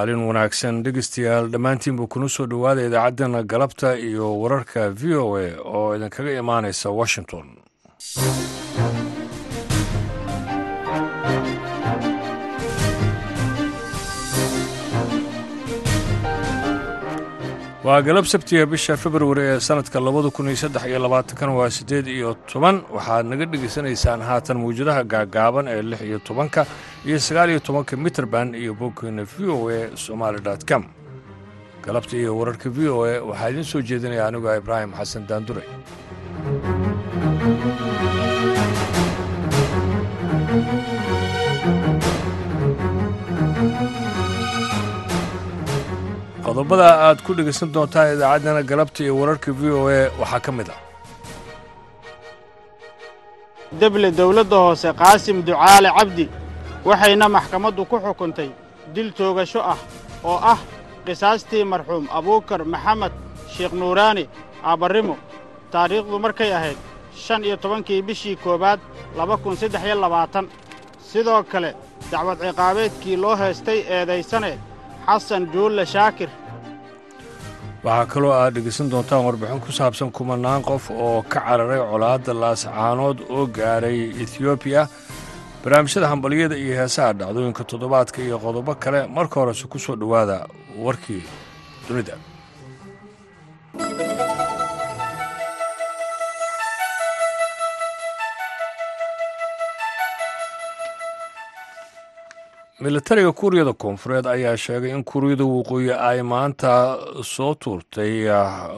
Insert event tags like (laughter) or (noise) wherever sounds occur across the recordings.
maalin wanaagsan dhegeystayaal dhammaantiinba kuna soo dhowaada idaacaddana galabta iyo wararka v o a oo idinkaga imaanaysa washington waa galab sabtiga bisha februari ee sanadka labada kun iyo saddex iyo labaatankan waa siddeed iyo toban. Waxaad naga dhegaysanaysaan haatan mawjadaha gaagaaban ee lix iyo tobanka iyo sagaal iyo tobanka mitrband iyo bogkeena v o a somaali com. Galabta iyo wararka v o a waxaa idiin soo jeedinaya anigu ibraahim xasan daandure qodobada aad ku dhegaysan doontaan idaacaddana galabta iyo wararka v o a waxaa ka mid ah. Deble dawladda hoose qaasim ducaale cabdi waxayna maxkamaddu ku xukuntay dil toogasho ah oo ah qisaastii marxuum abuukar maxamed sheekh nuuraani aabbarrimo taariikhdu markay ahayd shan iyo tobankii bishii koowaad laba kun saddex iyo labaatan. Sidoo kale dacwad ciqaabeedkii loo heestay eedaysane xasan juulle shaakir. Waxaa kaloo aad dhegaysan doontaan warbixin ku saabsan kumanaan qof oo ka cararay colaadda laascaanood oo gaaray etiyoobiya barnaamijyada hambalyada iyo heesaha dhacdooyinka toddobaadka iyo qodobo kale marka horese ku soo dhowaada warkii dunida militariga kuuriyada koonfureed ayaa sheegay in kuuriyada waqooyi ay maanta soo tuurtay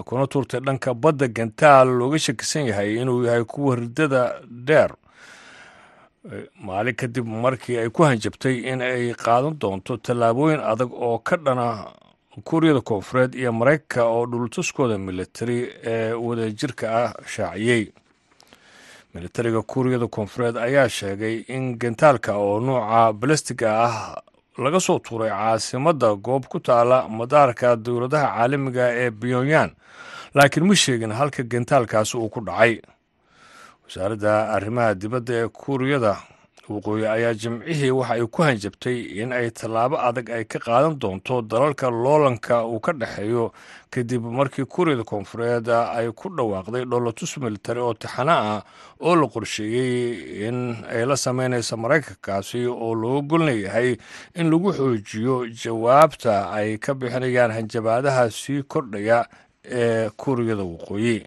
kuna tuurtay dhanka badda gantaal looga shakisan yahay inuu yahay kuwa ridada dheer. Maalin kadib markii ay ku hanjabtay in ay qaadan doonto tallaabooyin adag oo ka dhana kuuriyada koonfureed iyo maraykanka oo dhultuskooda militari ee wadajirka ah shaaciyey militariga kuuriyada koonfureed ayaa sheegay in gantaalka oo nuuca balastiga ah laga soo tuuray caasimadda goob ku taala madaarka dowladaha caalamiga ee pyonyan laakiin ma sheegin halka gantaalkaasi uu ku dhacay. Wasaaradda arrimaha dibadda ee kuuriyada waqooyi ayaa jimcihii waxa ay ku hanjabtay in ay tallaabo adag ay ka qaadan doonto dalalka loolanka uu ka dhexeeyo kadib markii kuuriyada koonfureed ay ku dhawaaqday dholotus militari oo taxano ah oo la qorsheeyey in ay la sameynayso maraykankaasi oo looga golnayahay in lagu xoojiyo jawaabta ay ka bixinayaan hanjabaadaha sii kordhaya ee kuuriyada waqooyi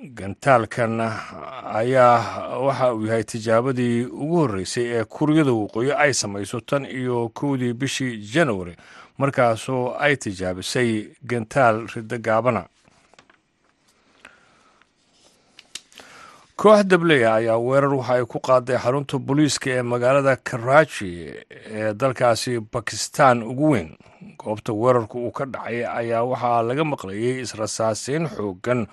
gantaalkan ayaa waxa uu yahay tijaabadii ugu horreysay ee kuuriyada waqooyi ay samayso tan iyo kowdii bishii januari markaasoo ay tijaabisay gantaal riddo gaabana. Koox dableya ayaa weerar waxa ay ku qaaday xarunta booliiska ee magaalada karaaji ee dalkaasi bakistan ugu weyn. Goobta weerarku uu ka dhacay ayaa waxaa laga maqlayay israsaaseyn xooggan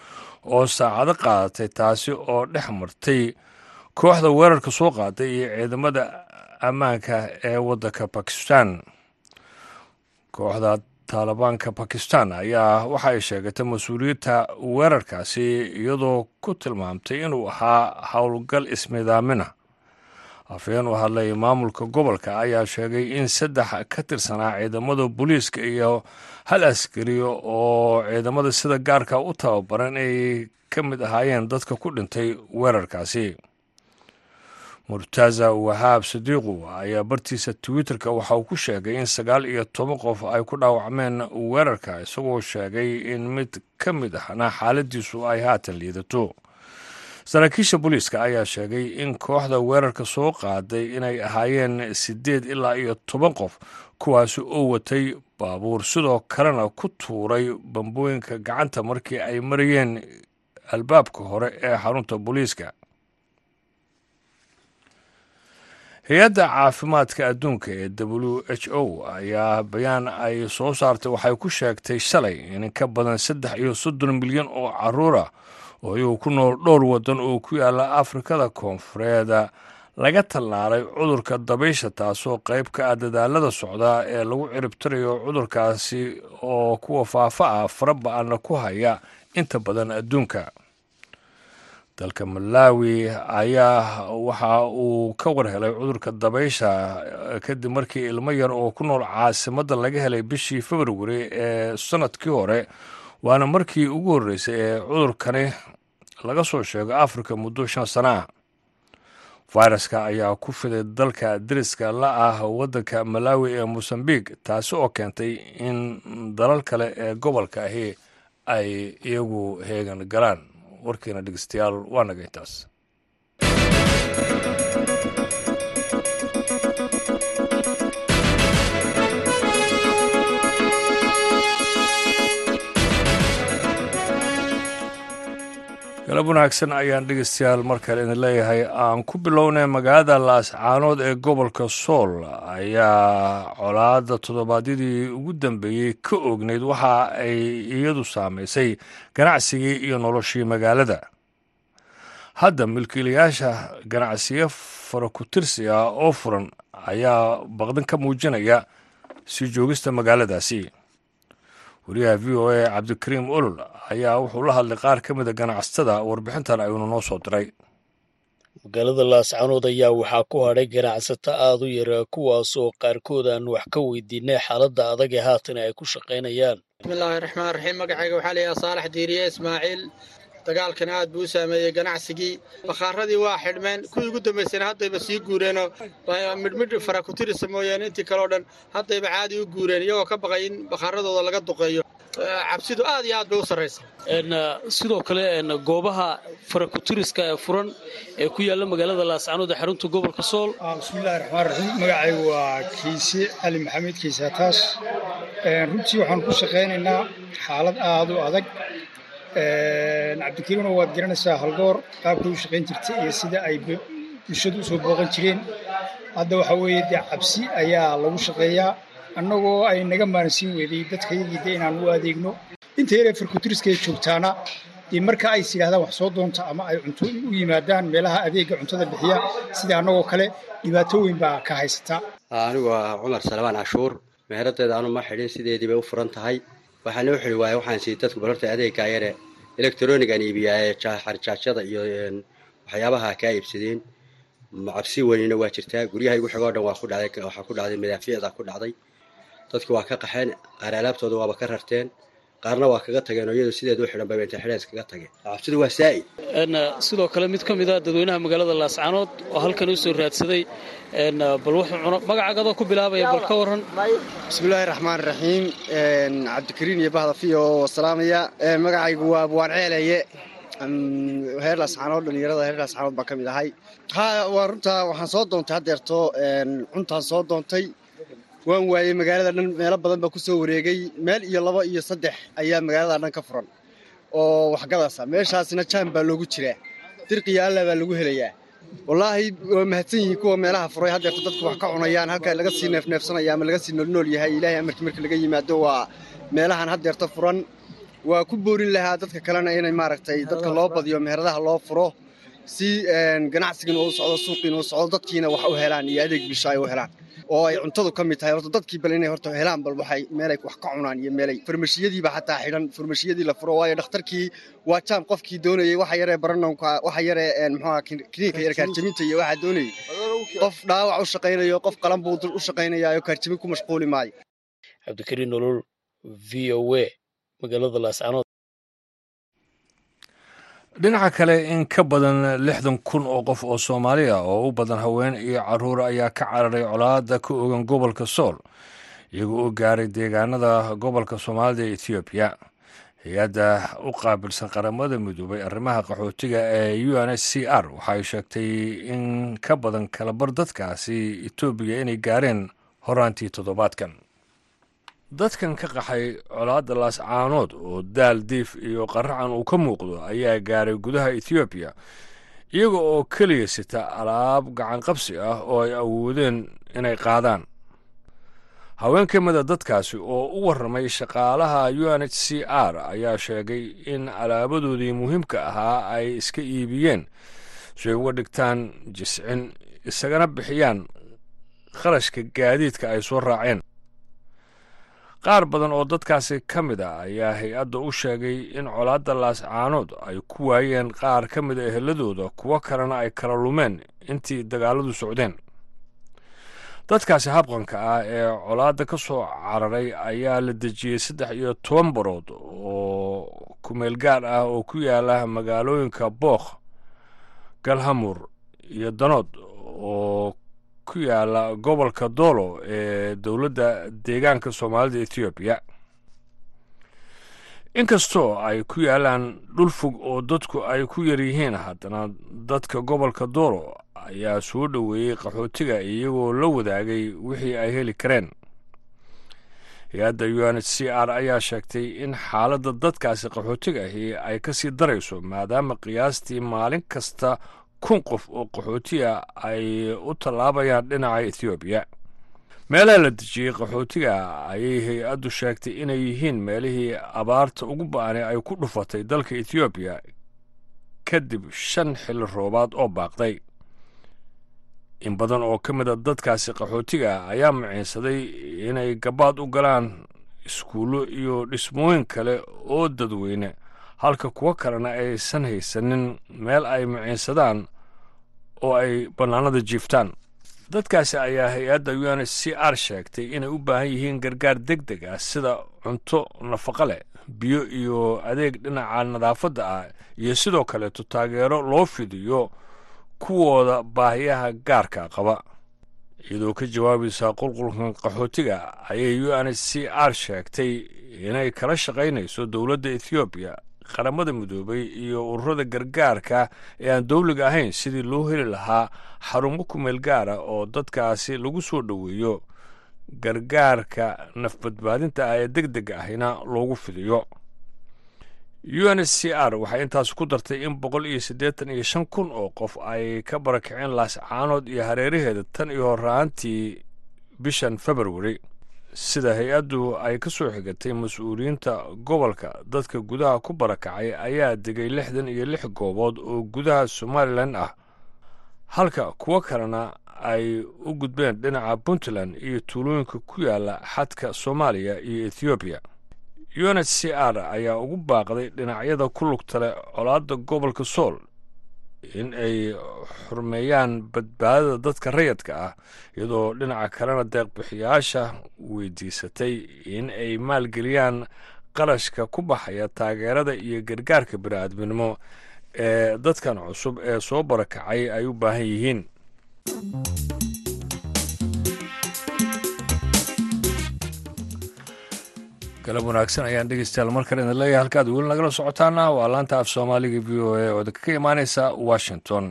oo saacado qaadatay taasi oo dhex martay kooxda weerarka soo qaaday iyo ciidamada ammaanka ee waddanka bakistan kooxda taalibaanka bakistan ayaa waxa ay sheegatay mas'uuliyadda weerarkaasi iyadoo ku tilmaamtay inuu ahaa howlgal ismidaamina. Afhayeen u hadlay maamulka gobolka ayaa sheegay in saddex ka tirsanaa ciidamada booliiska iyo hal askari oo ciidamada sida gaarka u tababaran ay ka mid ahaayeen dadka ku dhintay weerarkaasi. Murtaza wahaab sadiiqu ayaa bartiisa twitterka waxa uu ku sheegay in sagaal iyo toban qof ay ku dhaawacmeen weerarka isagoo sheegay in mid ka mid ahna xaaladiisu ay haatan liidato. Saraakiisha booliiska ayaa sheegay in kooxda weerarka soo qaaday inay ahaayeen siddeed ilaa iyo toban qof kuwaasi oo watay baabuur sidoo kalena ku tuuray bambooyinka gacanta markii ay marayeen albaabka hore ee xarunta booliiska. Hay'adda caafimaadka adduunka ee w h o ayaa bayaan ay soo saartay waxay ku sheegtay shalay in ka badan saddex iyo soddon milyan oo caruura oo iyagu ku nool dhowr waddan oo ku yaalla afrikada koonfureed laga tallaalay cudurka dabaysha taasoo qayb ka ah dadaalada socda ee lagu ciribtirayo cudurkaasi oo kuwa faafa ah fara ba'anna ku haya inta badan adduunka. Dalka malawi ayaa waxa uu ka war helay cudurka dabaysha kadib markii ilmo yar oo ku nool caasimadda laga helay bishii februari ee sannadkii hore waana markii ugu horreysay ee cudurkani laga soo sheego afrika muddo shan sana ah fayraska ayaa ku fiday dalka deriska la ah waddanka malawi ee mosambiq taasi oo keentay in dalal kale ee gobolka ahi ay iyagu heegan galaan. Warkiina dhegeystayaal waa naga intaas galab wanaagsan ayaan dhegeystayaal mar kale idin leeyahay. Aan ku bilownay magaalada laascaanood ee gobolka sool. Ayaa colaadda toddobaadyadii ugu dambeeyey ka ogneyd waxa ay iyadu saamaysay ganacsigii iyo noloshii magaalada. Hadda milkiilayaasha ganacsiyo farakutirsi ah oo furan ayaa baqdin ka muujinaya sii joogista magaaladaasi. Wariyaha v o a cabdikariim olol ayaa wuxuu la hadlay qaar ka mida ganacsatada warbixintan ayuuna noo soo diray. Magaalada laascaanood ayaa waxaa ku hadhay ganacsato aad u yara kuwaasoo qaarkood aan wax ka weydiinay xaaladda adag ee haatan ay ku shaqaynayaan. Bismillaahi raxmaan raxiim magacayga waxaa layahaa saalax diiriye ismaaciil. Dagaalkan aad buu u saameeyey ganacsigii. Bakhaaradii waa xidhmeen. Kuwii ugu dambaysana haddayba sii guureenoo midhmidh farakutirisa mooyaane intii kaleo dhan haddayba caadi u guureen iyagoo ka baqay in bakhaaradooda laga duqeeyo cabsidu aad iyo aad bay u sarraysa. Sidoo kale goobaha farakutiriska ee furan ee ku yaalla magaalada laascaanood ee xarunta gobolka sool. Bismillahi raxmaan raxiim magacaygu waa kiise cali maxamed kiise hataas runtii waxaan ku shaqaynaynaa xaalad aad u adag. Cabdikariimna waad garanaysaa halgoor qaabkay u shaqayn jirtay iyo sida ay bulshadu u soo booqan jireen. Hadda waxaa weeye dee cabsi ayaa lagu shaqeeyaa annagoo ay naga maaransiin weeday dadkayagii de inaan u adeegno. Inta yaree farkutiriska ay joogtaana dee marka ays yidhahdaan wax soo doonta ama ay cunto u yimaadaan meelaha adeegga cuntada bixiya sida annagoo kale dhibaato weyn baa ka haysata. Anigu waa cumar salmaan cashuur. Meheraddeeda anu ma xidhin sideedii bay u furan tahay. Waxaana u xili waaya waxaan sii dadku balorta adeeggaa yare iibiyaa ee iyo waxyaabaha kaa iibsadeen. Cabsi weynina waa jirtaa. Guryaha igu xigoo dhan waa ku dhacday waxaa ku dhacday madaafiicda ku dhacday dadki waa ka qaxeen qaar alaabtooda waaba ka rarteen qaarna waa kaga tageen oo iyadu sideed u xidhan bay intay xidheen iskaga tageen. Cabsidu waa saa'id sidoo kale mid ka mid a dadweynaha magaalada laascaanood oo halkan u soo raadsaday bal wuxuu cuno magacaagadoo ku bilaabaya bal ka waran bismillaahi raxmaan raxiim cabdikariin iyo bahda fiyo oo salaamaya magacaygu waa abwaan ceeleye heer laascaanood dhallinyarada heer laascaanood baan ka mid ahay. Ha waa runtaa waxaan soo doontay haddeerto cuntaan soo doontay waan waayey magaalada dhan meelo badan baa ku wareegay. Meel iyo labo iyo saddex ayaa magaalada dhan ka furan oo waxgadasa meeshaasna jaan baa loogu jiraa. Dirqiya alla baa lagu helayaa. Wallaahi waa mahadsan yihiin kuwa meelaha furay. Haddeerto dadku wax ka cunayaan halka laga sii neefneefsanaya ama laga sii noolnool yahay. Ilaahay amarkii marka laga yimaado waa meelahan haddeerto furan. Waa ku boorin lahaa dadka kalena inay maaragtay dadka loo badiyo meheradaha loo furo si ganacsigiina uu socdo suuqiina uu socdo dadkiina wax u helaan iyo adeeg bulsho ay u helaan oo ay cuntadu ka mid tahay. Horta dadkii bal inay horta helaan bal waxay meelay wax ka cunaan iyo meelay farmashiyadiiba xataa xidhan farmashiyadii la furo. Waayo dhakhtarkii waa jaam qofkii doonayay waxa yaree baranonka waxa yaree muxuha kiniinka yar kaarjaminta iyo waxaa doonayay. Qof dhaawac u shaqaynayo qof qalan buu u shaqaynayaayo kaarjamin ku mashquuli maayo. Cabdikariin nolol v o a magaalada laascaanood dhinaca kale in ka badan lixdan kun oo qof oo soomaali ah oo u badan haween iyo carruur ayaa ka cararay colaadda ka ogan gobolka sool iyagoo u gaaray deegaanada gobolka soomaalida ee etoobiya hay'adda u qaabilsan qaramada midoobay arrimaha qaxootiga ee u n h c r waxay sheegtay in ka badan kalabar dadkaasi etoobiya inay gaareen horaantii toddobaadkan dadkan ka qaxay colaadda laascaanood oo daal diif iyo qaracan uu ka muuqdo ayaa gaaray gudaha ethoobiya iyaga oo keliya sita alaab gacanqabsi ah oo ay awoodeen inay qaadaan. Haween ka mida dadkaasi oo u warramay shaqaalaha u n h c r ayaa sheegay in alaabadoodii muhiimka ahaa ay iska iibiyeen si ay uga dhigtaan jiscin isagana bixiyaan kharashka gaadiidka ay soo raaceen qaar badan oo dadkaasi ka mid a ayaa hay'adda u sheegay in colaadda laascaanood ay ku waayeen qaar ka mid a eheladooda kuwo kalena ay kala lumeen intii dagaaladu socdeen. Dadkaasi habqanka ah ee colaadda ka soo cararay ayaa la dejiyey saddex iyo toban barood oo kumeel gaar ah oo ku yaalla magaalooyinka bookh galhamur iyo danood oo ku yaalla gobolka doolo ee dowladda deegaanka soomaalida ethoobiya inkastoo ay ku yaalaan dhul fog oo dadku ay ku yar yihiin haddana dadka gobolka doolo ayaa soo dhoweeyey qaxootiga iyagoo la wadaagay wixii ay heli kareen. Hay'adda u n h c r ayaa sheegtay in xaaladda dadkaasi qaxootiga ahi ay ka sii darayso maadaama qiyaastii maalin kasta kun qof oo qaxootiga ay u tallaabayaan dhinaca ethoobiya meelaha la dejiyey qaxootiga ayay hay'addu sheegtay inay yihiin meelihii abaarta ugu ba'anay ay ku dhufatay dalka ethoobiya kadib shan xilli roobaad oo baaqday. In badan oo ka mid a dadkaasi qaxootiga ayaa maciinsaday inay gabaad u galaan iskuullo iyo dhismooyin kale oo dadweyne halka kuwo kalena aysan haysanin meel ay maciinsadaan oo ay bannaanada jiiftaan. Dadkaasi ayaa hay'adda u n h c r sheegtay inay u baahan yihiin gargaar deg deg ah sida cunto nafaqo leh biyo iyo adeeg dhinaca nadaafadda ah iyo sidoo kaleeto taageero loo fidiyo kuwooda baahiyaha gaarka qaba. Iyadoo ka jawaabaysaa qulqulkan qaxootiga ayay u n h c r sheegtay inay kala shaqaynayso dowladda ethoobiya qaramada midoobay iyo ururada gargaarka ee aan dowliga ahayn sidii loo heli lahaa xarumo kumeel gaara oo dadkaasi lagu soo dhoweeyo. Gargaarka nafbadbaadinta ah ee deg deg ahina loogu fidiyo. U n h c r waxay intaas ku dartay in boqol iyo siddeetan iyo shan kun oo qof ay ka barakaceen laascaanood iyo hareeraheeda tan iyo horraantii bishan februari sida hay'addu ay ka soo xigatay mas'uuliyiinta gobolka. Dadka gudaha ku barakacay ayaa degay lixdan iyo lix goobood oo gudaha somalilan ah. Halka kuwo kalena ay u gudbeen dhinaca puntland iyo tuulooyinka ku yaalla xadka soomaaliya iyo ethoobiya r ayaa ugu baaqday dhinacyada ku lugta leh colaadda gobolka sool in ay xurmeeyaan badbaadada dadka rayadka ah iyadoo dhinaca kalena deeqbixiyaasha weydiisatay in ay maalgeliyaan qarashka ku baxaya taageerada iyo gargaarka bini'aadminimo ee dadkan cusub ee soo barakacay ay u baahan yihiin galab wanaagsan ayaan dhegeystayaal mar kale idin leeyahay halkaad weli nagala socotaana waa laanta af soomaaliga v o a oo ka imaaneysa washington.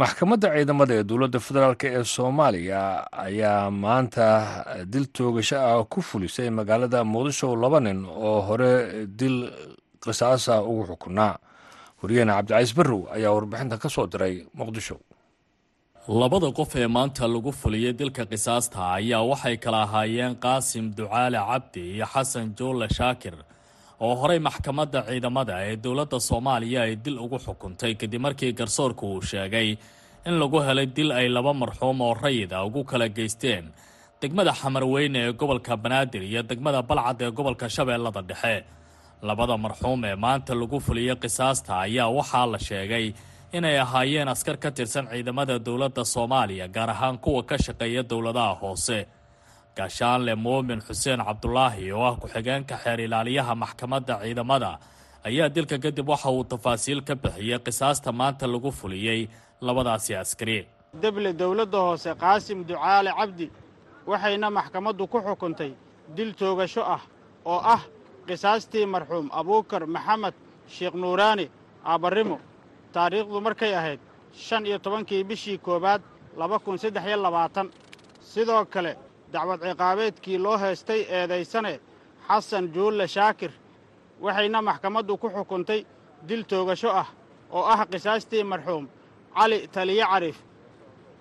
Maxkamadda ciidamada ee dowladda federaalk ee soomaaliya ayaa maanta dil toogasho ah ku fulisay magaalada muqdisho laba nin oo hore dil qisaasa ugu xukunaa. Wariyaheena cabdicaiis barrow ayaa warbixinta ka soo diray muqdisho labada qof ee maanta lagu fuliyey dilka qisaasta ayaa waxay kala ahaayeen qaasim ducaale cabdi iyo xasan joolle shaakir oo horey maxkamadda ciidamada ee dowladda soomaaliya ay dil ugu xukuntay kadib markii garsoorku uu sheegay in lagu helay dil ay laba marxuum oo rayid a ugu kala geysteen degmada xamarweyne ee gobolka banaadir iyo degmada balcad ee gobolka shabeellada dhexe. Labada marxuum ee maanta lagu fuliyey qisaasta ayaa waxaa la sheegay inay ahaayeen askar ka tirsan ciidamada dowladda soomaaliya gaar ahaan kuwa ka shaqeeya dowladaha hoose. Gaashaanle muumin xuseen cabdulaahi oo ah ku-xigeenka xeer ilaaliyaha maxkamadda ciidamada ayaa dilka kadib waxa uu tafaasiil ka bixiyey qisaasta maanta lagu fuliyey labadaasi askari. Deble dowladda hoose qaasim ducaale cabdi waxayna maxkamaddu ku xukuntay dil toogasho ah oo ah qisaastii marxuum abuukar maxamed sheekh nuuraani aabarrimo taariikhdu markay ahayd shan iyo tobankii bishii koowaad laba kun saddex iyo labaatan. Sidoo kale dacwad ciqaabeedkii loo heestay eedaysane xasan juulle shaakir waxayna maxkamaddu ku xukuntay dil toogasho ah oo ah qisaastii marxuum cali taliye cariif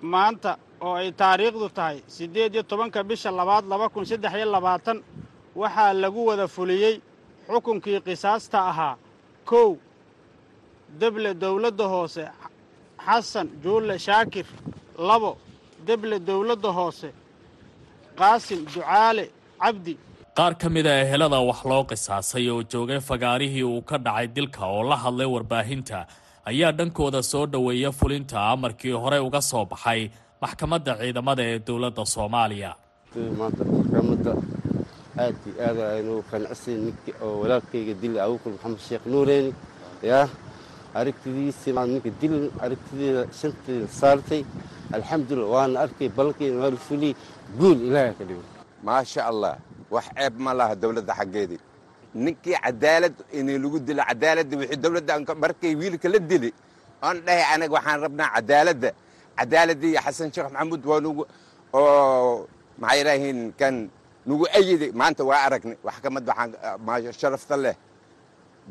maanta oo ay taariikhdu tahay siddeed iyo tobanka bisha labaad laba kun saddex iyo labaatan waxaa lagu wada fuliyey xukunkii qisaasta ahaa kow deble dowladda hoose xasan juulle shaakir labo. Deble dowladda hoose qaasim ducaale cabdi. Qaar ka mid a ehelada wax loo qisaasay oo joogay fagaarihii uu ka dhacay dilka oo la hadlay warbaahinta ayaa dhankooda soo dhoweeya fulinta amarkii hore uga soo baxay maxkamadda ciidamada ee dowladda soomaaliya. Maanta maxkamadda aad iyo aad aynu qanacsan ninka oo walaalkayga dili abuukar maxamed sheekh nuureeni yaa aragtidiisi ninka dil aragtideeda shanteeda saartay. Alxamdulillah waana arkay waa la fuliyey guul ilaaha ka dhigo maasha allah wax ceeb ma laha dowladda xaggeedii ninkii cadaalad inay lagu dilo cadaaladda wixii dowladda markay wiilka la dili oon dhahay anaga waxaan rabnaa cadaaladda. Cadaaladda iyo xasan sheekh maxamuud waa nugu oo maxay yidhaahiin kan nugu ayiday? Maanta waa aragnay maxkamad waxaan sharafta leh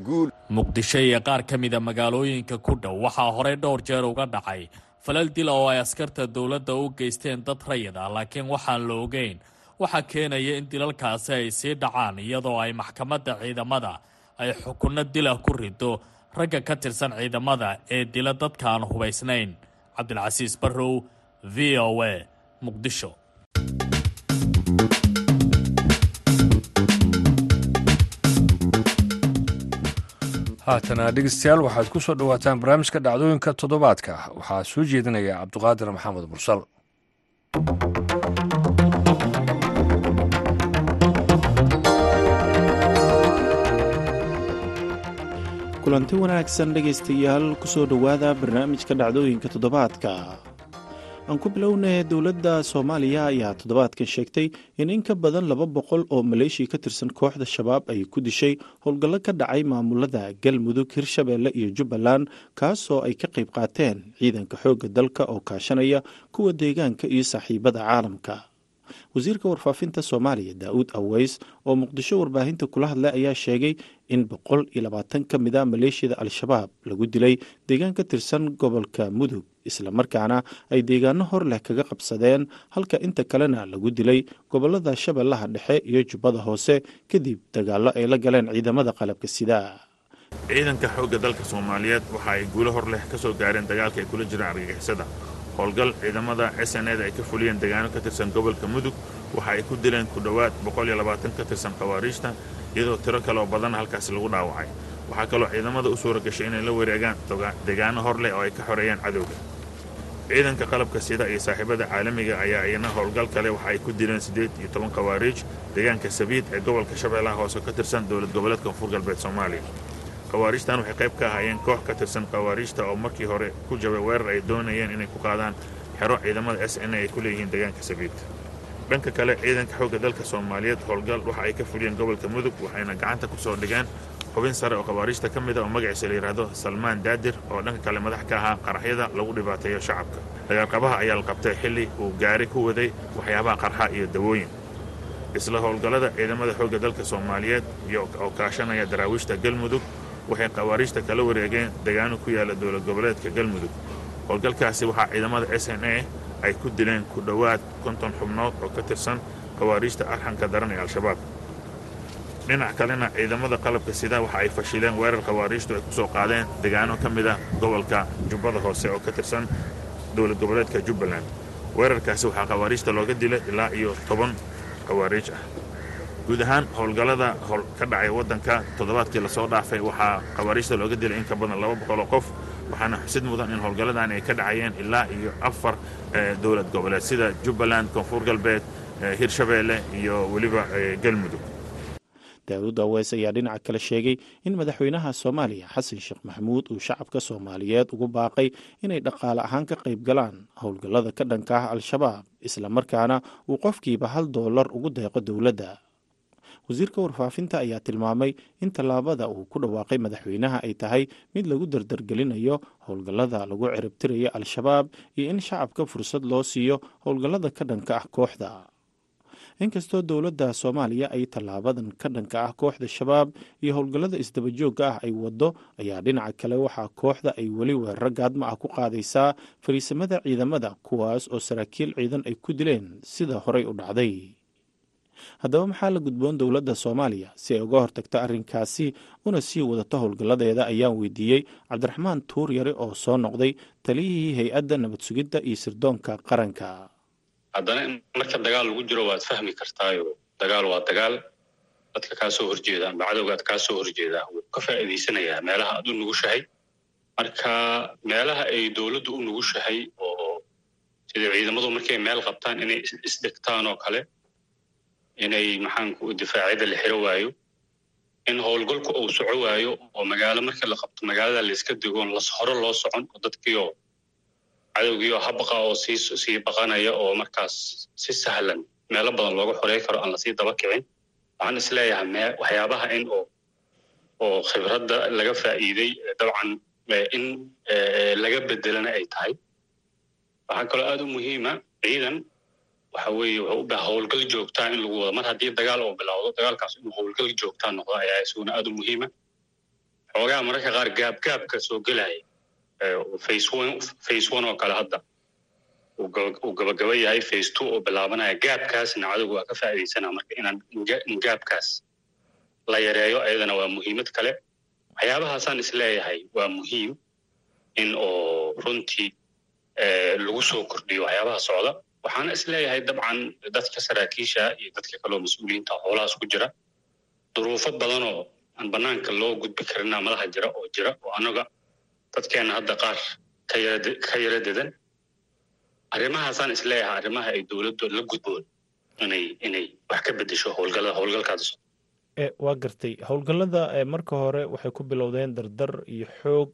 muqdisho iyo qaar ka mida magaalooyinka ku dhow waxaa horey dhowr jeer uga dhacay. Falal dila oo ay askarta dowladda u geysteen dad rayid ah laakiin waxaan la ogeyn waxaa keenaya in dilalkaasi ay sii dhacaan iyadoo ay maxkamadda ciidamada ay xukunno dila ku rido ragga ka tirsan ciidamada ee dila dadka aan hubaysnayn. Cabdilcasiis barrow v o a muqdisho haatana dhegeystayaal waxaad ku soo dhowaataan barnaamijka dhacdooyinka toddobaadka. Waxaa soo jeedinaya cabduqaadir maxamed mursal. Kulanti wanaagsan dhegaystayaal ku soo dhowaada barnaamijka dhacdooyinka toddobaadka aan ku bilownay dowladda soomaaliya ayaa toddobaadkan sheegtay in in ka badan laba boqol oo maleeshiya ka tirsan kooxda shabaab ay ku dishay howlgallo ka dhacay maamulada galmudug hirshabeelle iyo jubbaland kaasoo ay ka qayb qaateen ciidanka xoogga dalka oo kaashanaya kuwa deegaanka iyo saaxiibada caalamka wasiirka warfaafinta soomaaliya daa'uud aweys oo muqdisho warbaahinta kula hadlay ayaa sheegay in boqol iyo labaatan ka mid a maleeshiyada al-shabaab lagu dilay deegaan ka tirsan gobolka mudug islamarkaana ay deegaano hor leh kaga qabsadeen halka inta kalena lagu dilay gobollada shabeellaha dhexe iyo jubbada hoose kadib dagaallo ay la galeen ciidamada qalabka sida. Ciidanka xoogga dalka soomaaliyeed waxa ay guulo hor leh ka soo gaareen dagaalka ay kula jiraan argagixisada howlgal ciidamada s n eda ay ka fuliyeen deegaano ka tirsan gobolka mudug. Waxa ay ku dileen ku dhowaad ka tirsan khawaariijta iyadoo tiro kale oo badan halkaasi lagu dhaawacay. Waxaa kaloo ciidamada u suura gashay inay la wareegaan deegaano hor leh oo ay ka xoreeyaan cadowga. Ciidanka qalabka sida iyo saaxiibada caalamiga ayaa iyana howlgal kale waxa ay ku dileen siddeed iyo toban khawaariij deegaanka sabiid ee gobolka shabeellaha hoose ka tirsan dowlad goboleedka koonfur galbeed soomaaliya khawaariijtan waxay qayb ka ahaayeen koox ka tirsan khawaariijta oo markii hore ku jabay weerar ay doonayeen inay ku qaadaan xero ciidamada s n ay ku leeyihiin deegaanka sabiid dhanka kale ciidanka xoogga dalka soomaaliyeed howlgal waxa ay ka fuliyeen gobolka mudug waxayna gacanta ku soo dhigeen xubin sare oo khawaariijta ka mid a oo magaciisa la yidhaahdo salmaan daadir oo dhanka kale madax ka ahaa qaraxyada lagu dhibaateeyo shacabka. Dagaalqabaha ayaa la qabtay xilli uu gaari ku waday waxyaabaha qarxa iyo dawooyin. Isla howlgallada ciidamada xoogga dalka soomaaliyeed oo kaashanaya daraawiishta galmudug waxay khawaariijta kala wareegeen deegaano ku yaalla dowlad goboleedka galmudug. Howlgalkaasi waxaa ciidamada s n a ay ku dileen ku dhowaad konton xubnood oo ka tirsan khawaariijta arxanka daran ee al-shabaab. Dhinac kalena ciidamada qalabka sida waxa ay fashileen weerar khawaariijtu ay ku soo qaadeen deegaano ka mid ah gobolka jubbada hoose oo ka tirsan dowlad goboleedka jubbaland. Weerarkaasi waxaa khawaariijta looga dilay ilaa iyo toban khawaariij ah guud ahaan howlgallada ka dhacay waddanka toddobaadkii la soo dhaafay waxaa khawaariijta looga dilay in ka badan laba boqoloo qof waxaana xusid mudan in howlgalladan ay ka dhacayeen ilaa iyo afar dowlad goboleed sida jubbaland koonfur galbeed hirshabeelle iyo weliba galmudug. Daawud aweys ayaa dhinaca kale sheegay in madaxweynaha soomaaliya xasan sheekh maxamuud uu shacabka soomaaliyeed ugu baaqay inay dhaqaale ahaan ka qayb galaan howlgallada ka dhanka ah al-shabaab islamarkaana uu qofkiiba hal doolar ugu deeqo dowladda wasiirka warfaafinta ayaa tilmaamay in tallaabada uu ku dhawaaqay madaxweynaha ay tahay mid lagu dardargelinayo howlgallada lagu ciribtirayo al-shabaab iyo in shacabka fursad loo siiyo howlgallada ka dhanka ah kooxda. Inkastoo dowladda soomaaliya ay tallaabadan ka dhanka ah kooxda shabaab iyo howlgallada isdabajoogga ah ay waddo ayaa dhinaca kale waxaa kooxda ay weli weeraro gaadma ah ku qaadaysaa fariisamada ciidamada kuwaas oo saraakiil ciidan ay ku dileen sida horey u dhacday haddaba maxaa la gudboon dowladda soomaaliya si ay uga hortagto arrinkaasi una sii wadato howlgalladeeda ayaan weydiiyey. Cabdiraxmaan tuur yare oo soo noqday taliyihii hay'adda nabad sugidda iyo sirdoonka qaranka. Haddana marka dagaal lagu jiro waad fahmi kartaayo dagaal waa dagaal. Dadka kaa soo horjeeda amba cadowgaad kaa soo horjeeda wuu ka faa'iidaysanayaa meelaha aad u nugushahay. Marka meelaha ay dowladdu u nugushahay oo sida ciidamadu markay meel qabtaan inay isdhigtaan oo kale inay maxaanku difaacyada la xiro waayo in howlgalku uu soco waayo oo magaalo markii la qabto magaalada layska digoon las hore loo socon oo dadkiioo cadowgiioo habaqa oo sii sii baqanaya oo markaas si sahlan meelo badan looga xorey karo aan la sii daba kicin. Waxaan is leeyahay waxyaabaha in oo khibradda laga faa'iiday dabcan in laga bedelana ay tahay. Waxaa kaloo aad u muhiima ciidan waxa wuxuu u howlgal joogtaa in lagu wado. Mar haddii dagaal oo bilowdo dagaalkaas inuu howlgal joogtaa noqdo ayaa isaguna aad u muhiima. Xoogaha mararka qaar gaabgaabka soo gelaya face face one oo kale hadda uu gabagaba yahay face two oo bilaabanaya gaabkaasna cadowga waa ka faa'iidaysanaa marka inaan in gaabkaas la yareeyo ayadana waa muhiimad kale. Waxyaabahaasaan is leeyahay waa muhiim in oo runtii lagu soo kordhiyo waxyaabaha socda waxaana is leeyahay dabcan dadka saraakiisha iyo dadka kaleo mas'uuliyiinta hoolahaas ku jira. Duruufo badanoo aan banaanka loo gudbi karina madaha jira oo jira oo annaga dadkeenna hadda qaar ka yara dedan. Arrimahaasaan is leeyahay arrimaha ay dowladdu la gudboon inay inay wax ka bedesho howlgallada howlgalkaas. Waa gartay. Howlgallada marka hore waxay ku bilowdeen dardar iyo xoog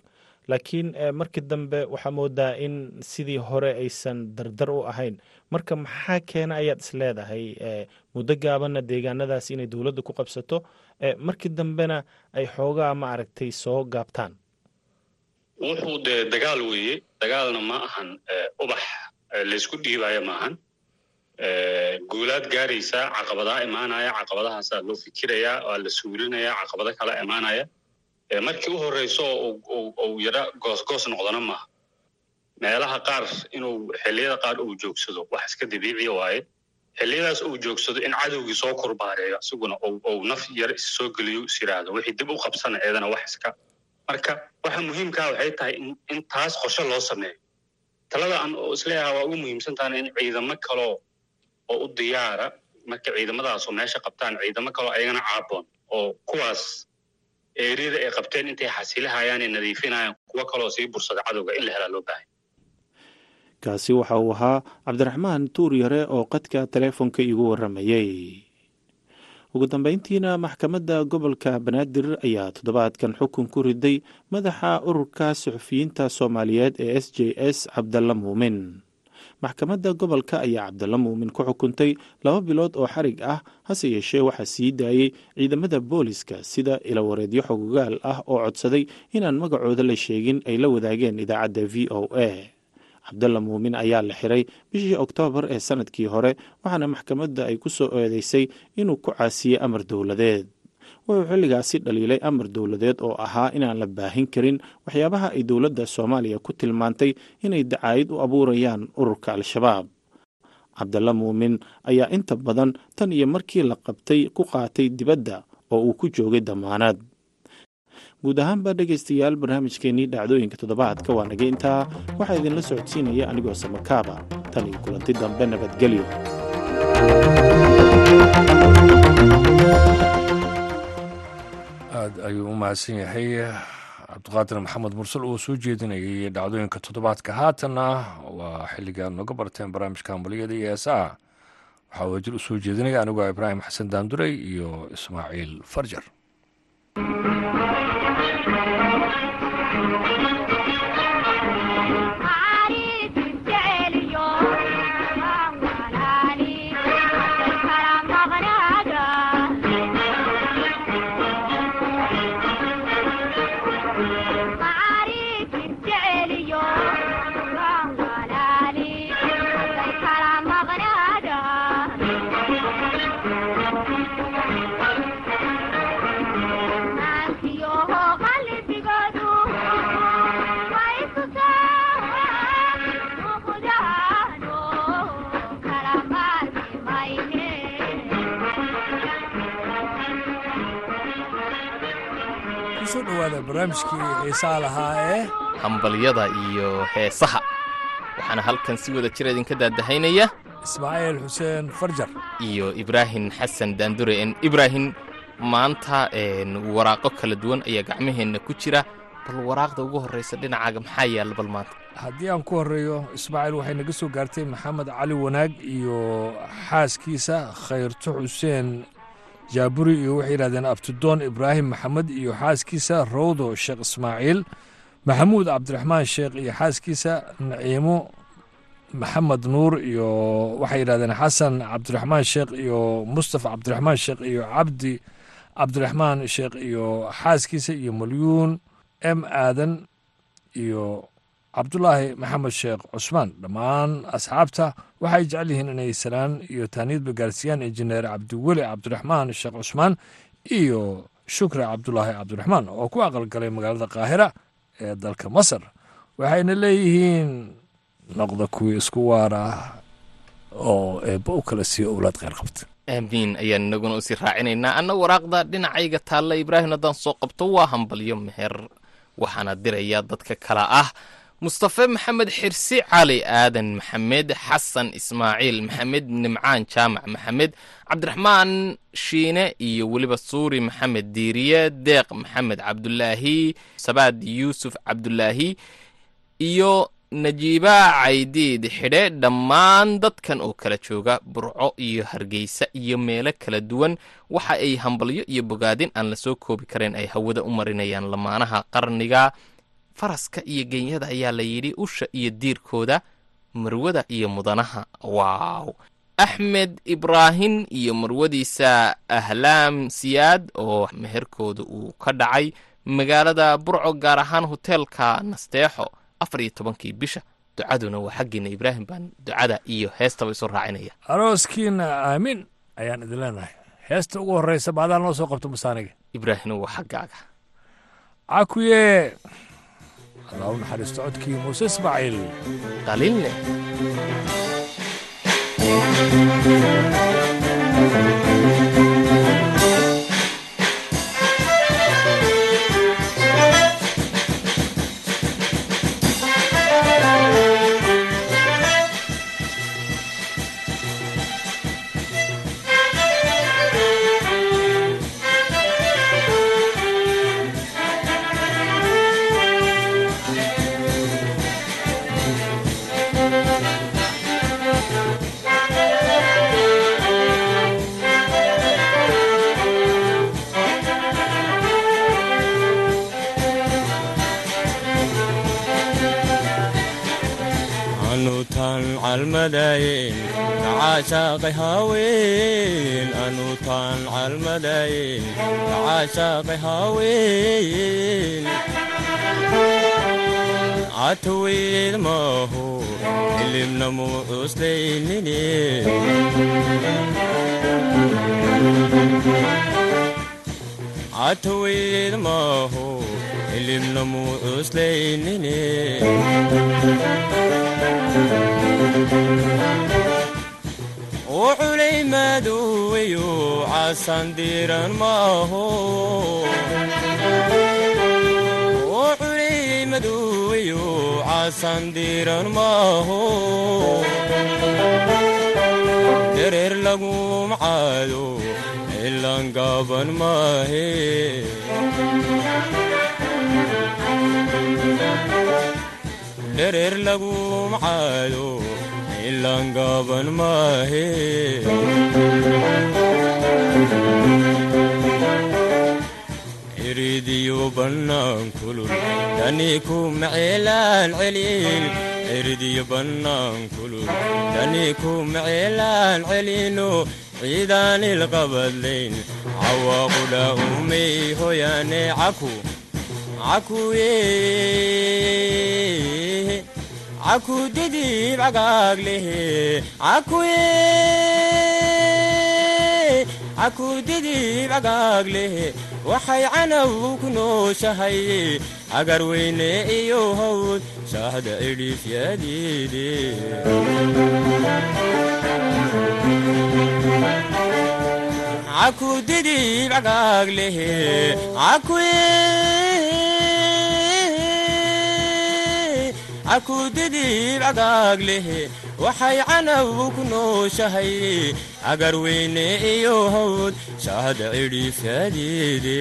laakiin markii dambe waxaa moodaa in sidii hore aysan dardar u ahayn. Marka maxaa keena ayaad is leedahay? Muddo gaabanna deegaanadaas inay dowladda ku qabsato markii dambena ay xoogaa ma aragtay soo gaabtaan? Wuxuu dee dagaal weeye dagaalna ma ahan ubax laysku dhiibaayo maahan guulaad gaaraysaa caqabadaa imaanaya caqabadahaasaa loo fikirayaa waa la suulinayaa caqabado kala imaanaya markii u horreyso uu yara goosgoos noqdona maaha. Meelaha qaar inuu xilliyada qaar uu joogsado wax iska dabiiciya waaye. Xilliyadaas uu joogsado in cadowgii soo korbaareeyo isaguna ou naf yar is soo geliyo is yidhaahdo wixii dib u qabsana eedana wax iska. Marka waxa muhiimkaa waxay tahay in taas qorshe loo sameeyo. Talada aan isleeyaha waa ugu muhiimsantaana in ciidamo kaloo oo u diyaara. Marka ciidamadaasoo meesha qabtaan ciidamo kaloo ayagana caaboon oo kuwaas eeriyada ay qabteen intay xasilahayaan nadiifinayaan kuwo kaloo sii bursada cadowga in la helaa loo baahay kaasi waxa uu ahaa cabdiraxmaan tuur yare oo qadka teleefonka iigu warramayey ugu dambeyntiina maxkamadda gobolka banaadir ayaa toddobaadkan xukun ku riday madaxa ururka suxufiyiinta soomaaliyeed ee s j s cabdalla muumin maxkamadda gobolka ayaa cabdalla muumin ku xukuntay laba bilood oo xarig ah hase yeeshee waxaa sii daayey ciidamada booliska sida ilawareedyo xogogaal ah oo codsaday inaan magacooda la sheegin ay la wadaageen idaacadda v o a. Cabdalla muumin ayaa la xiray bishii oktoobar ee sannadkii hore waxaana maxkamadda ay ku soo eedeysay inuu ku caasiyey amar dowladeed wuxuu xilligaasi dhaliilay amar dowladeed oo ahaa inaan la baahin karin. Waxyaabaha ay dowladda soomaaliya ku tilmaantay inay dacaayid u abuurayaan ururka al-shabaab. Cabdalla muumin ayaa inta badan tan iyo markii la qabtay ku qaatay dibadda oo uu ku joogay damaanad guud ahaanba dhegaystayaal barnaamijkeennii dhacdooyinka toddobaadka waa naga intaa. Waxaa idinla socodsiinaya anigoo samakaaba tan iyo kulanti dambe nabadgelyo aad ayuu u mahadsan yahay. Cabdiqaadir maxamed mursal oo soo jeedinayay dhacdooyinka toddobaadka. Haatanna waa xilligaan noga barteen barnaamijka hambaliyada iyo heesaha waxaa wajir u soo jeedinaya anigoo ibraahim xasan daanduray iyo ismaaciil farjar dhowaada barnaamijkii xiisaa lahaa ee hambalyada iyo heesaha. Waxaana halkan si wada jira idinka daadahaynaya ismaaciil xuseen farjar. iyo ibraahim xasan daandure. Ibraahim maanta waraaqo kala duwan ayaa gacmaheenna ku jira. Bal waraaqda ugu horreysa dhinacaaga maxaa yaalla bal maanta? Haddii aan ku horreeyo ismaaciil waxay naga soo gaartay maxamed cali wanaag iyo xaaskiisa khayrto xuseen jaaburi iyo waxay yidhahdeen abtidoon ibraahim maxamed iyo xaaskiisa rawdo sheekh ismaaciil maxamuud cabdiraxmaan sheekh iyo xaaskiisa naciimo maxamed nuur iyo waxay yidhahdeen xasan cabdiraxmaan sheekh iyo mustafa cabdiraxmaan sheekh iyo cabdi cabdiraxmaan sheekh iyo xaaskiisa iyo malyuun m aadan iyo cabdulaahi maxamed sheekh cusmaan. Dhammaan asxaabta waxay jecel yihiin inay salaan iyo taaniidba gaarsiiyaan injineer cabdiweli cabdiraxmaan sheekh cusmaan iyo shukri cabdulaahi cabdiraxmaan oo ku aqalgalay magaalada qaahira ee dalka masar. Waxayna leeyihiin noqda kuwii isku waara oo eebba u kala siiyo owlaad kheyr qabta. Aamiin ayaan inaguna u sii raacinaynaa. Anna waraaqda dhinacayga taalla ibraahim haddaan soo qabto waa hambalyo meher. Waxaana dirayaa dadka kale ah mustafe maxamed xirsi cali aadan maxamed xasan ismaaciil maxamed nimcaan jaamac maxamed cabdiraxmaan shiine iyo weliba suuri maxamed diiriye deeq maxamed cabdulaahi sabaad yuusuf cabdulaahi iyo najiiba caydiid xidhe. Dhammaan dadkan oo kala jooga burco iyo hargeysa iyo meelo kala duwan. Waxa ay hambalyo iyo bogaadin aan la soo koobi karayn ay hawada u marinayaan lamaanaha qarniga faraska iyo genyada ayaa la yidhi usha iyo diirkooda marwada iyo mudanaha. Waaw. Axmed ibraahin iyo marwadiisa ahlaam siyaad oo meherkooda uu ka dhacay magaalada burco gaar ahaan hoteelka nasteexo afar iyo tobankii bisha. Ducaduna waa xaggiina ibraahim baan ducada iyo heestaba isu raacinaya. Arooskiina aamin ayaan idin leenahay. Heesta ugu horreysa baadaan noo soo qabto masaaniga ibraahimna waa xaggaaga. Cakuye allah u naxariisto codkii muuse ismaaciil qalinle calmadayn kacaashaaqay haween anuutaan calmadayn kacaashaaqay haween cataweyd maahu hilibna muu cuslaynine cataweyd maahu hilibna muu cuslaynine wuxulay madoweyo casandiran maaho wuxulay madoweyo casandiran maaho dereer lagu macaado ilan gaaban maahe dhereer lagu macaado ilan gaaban maahe iridiyo bannaan kulul dani ku maceelaan celin iridiyo bannaan kulul dani ku maceelaan celino ciidaan ilqabadlayn cawaaqudha umay hoyaane caku cakuye cagaaglehe cakuye caku didib cagaaglehe waxay canaw ku nooshahay agar weyne iyo hawd shaahda idhiifyadeede cakuye caku didib cagaaglehe waxay canaw ku nooshahay agar weyne iyo hawd shahada cidhiifyadeede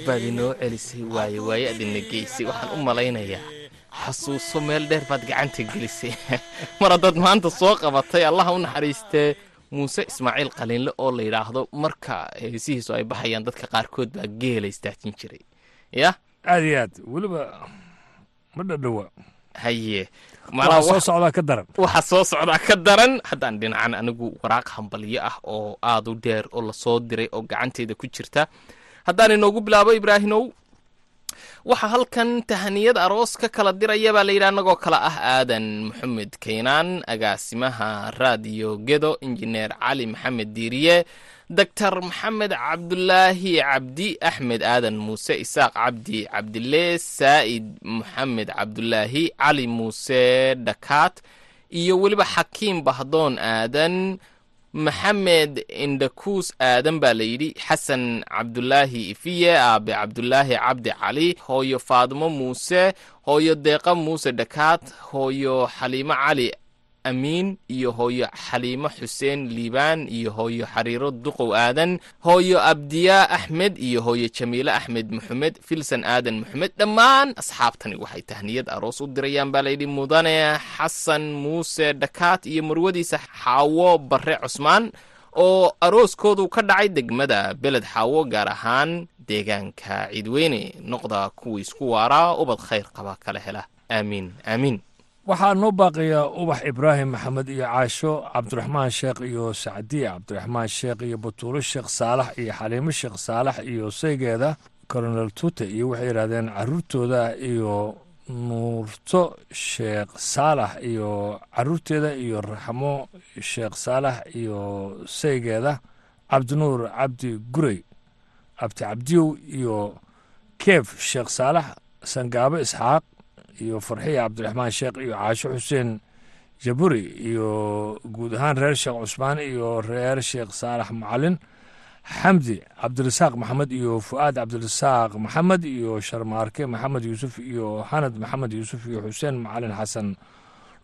dib baad inoo celisay waaye waaye aad ina geysay waxaan u malaynayaa. Xasuuso meel dheer baad gacanta gelisay. (laughs) Mar haddaad maanta soo qabatay allaha u naxariistee muuse ismaaciil qaliinle oo la yidhaahdo marka heesihiisu ay baxayaan dadka qaarkood baa geela istaajin jiray. Yah aad iyo aad weliba ma dhadhowa haye waxaa soo socdaa ka daran. haddaan dhinacan anigu waraaq hambalyo ah oo aad u dheer oo la soo diray oo gacanteeda ku jirta haddaan inoogu bilaabo ibraahimow waxaa halkan tahaniyad aroos ka kala diraya baa layidhi annagoo kale ah aadan maxamed kaynaan agaasimaha raadiyo gedo injineer cali maxamed diiriye doctor maxamed cabdulaahi cabdi axmed aadan muuse isaaq cabdi cabdile saa'id maxamed cabdulaahi cali muuse dhakaat iyo weliba xakiim bahdoon aadan maxamed indhakuus aadan baa layidhi xasan cabdulaahi ifiye aabe cabdulaahi cabdi cali hooyo faadmo muuse hooyo deeqa muuse dhakaat hooyo xaliimo cali amiin iyo hooyo xaliimo xuseen liibaan iyo hooyo xariiro duqow aadan hooyo abdiyaa axmed iyo hooyo jamiile axmed maxamed filsan aadan maxamed dhammaan asxaabtani waxay tahniyad aroos u dirayaan baa layidhi mudane xasan muuse dhakaat iyo marwadiisa xaawo barre cusmaan oo arooskoodu ka dhacay degmada beled xaawo gaar ahaan deegaanka ciidweyne noqda kuwii isku waaraa ubad khayr qaba kala hela. Aamiin aamiin waxaa noo baaqayaa ubax ibraahim maxamed iyo caasho cabdiraxmaan sheekh iyo sacdiye cabdiraxmaan sheekh iyo batuulo sheekh saalax iyo xaliimo sheekh saalax iyo saygeeda colonel tute iyo waxay yidhahdeen caruurtooda iyo nuurto sheekh saalax iyo caruurteeda iyo raxmo sheekh saalax iyo saygeeda cabdinuur cabdi gurey abdi cabdiyow iyo keef sheekh saalax sangaabo isxaaq iyo farxiya cabdiraxmaan sheekh iyo caasho xuseen jaburi iyo guud ahaan reer sheekh cusmaan iyo reer sheekh saalax macalin xamdi cabdirasaaq maxamed iyo fu'aad cabdirasaaq maxamed iyo sharmaarke maxamed yuusuf iyo xanad maxamed yuusuf iyo xuseen macalin xasan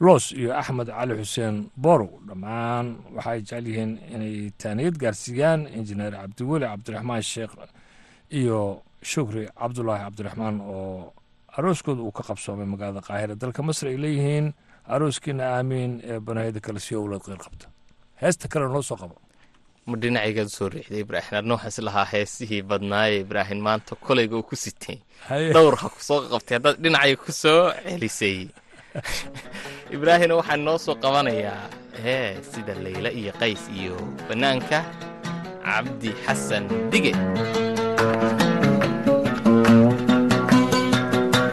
loos iyo axmed cali xuseen borow dhammaan waxay jecel yihiin inay taaniyad gaarsiiyaan injineer cabdiweli cabdiraxmaan sheekh iyo shukri cabdulaahi cabdiraxmaan oo arooskooda uu ka qabsoomay magaalada qaahira. Dalka masr ay leeyihiin arooskiina aamiin ee banahida kale si owlad qeyr qabta heesta kale noo soo qabo. Ma dhinacaygaad u soo riixday ibraahim? Adnooxas lahaa heesihii badnaaye ibraahim? Maanta kolayga uu ku sitay. Haye. dhowr ha ku soo qabtay. Haddaad dhinacayga ku soo celisay. (laughs) Ibraahimna waxaan noo soo qabanayaa. Hee sida layla iyo qays iyo bannaanka cabdi xasan dige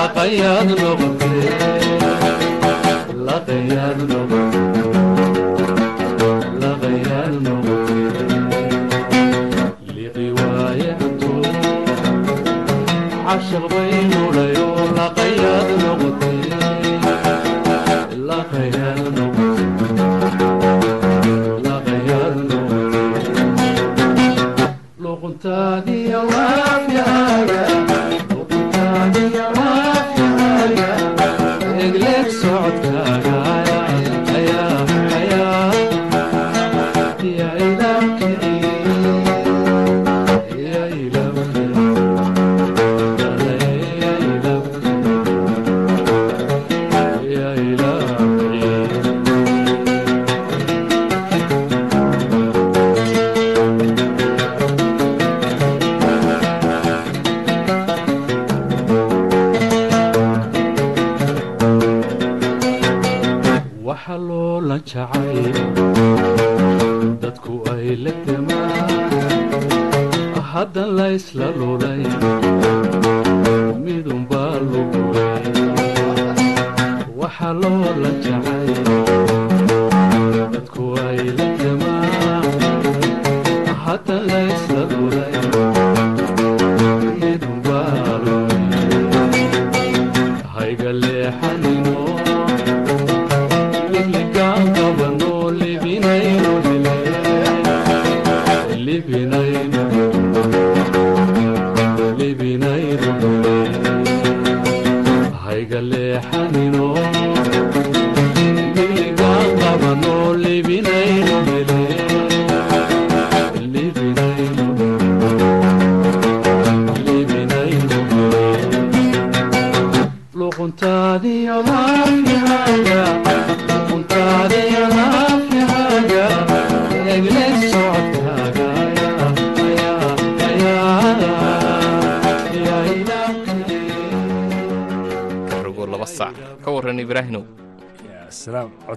ludayo laqayaad noqotee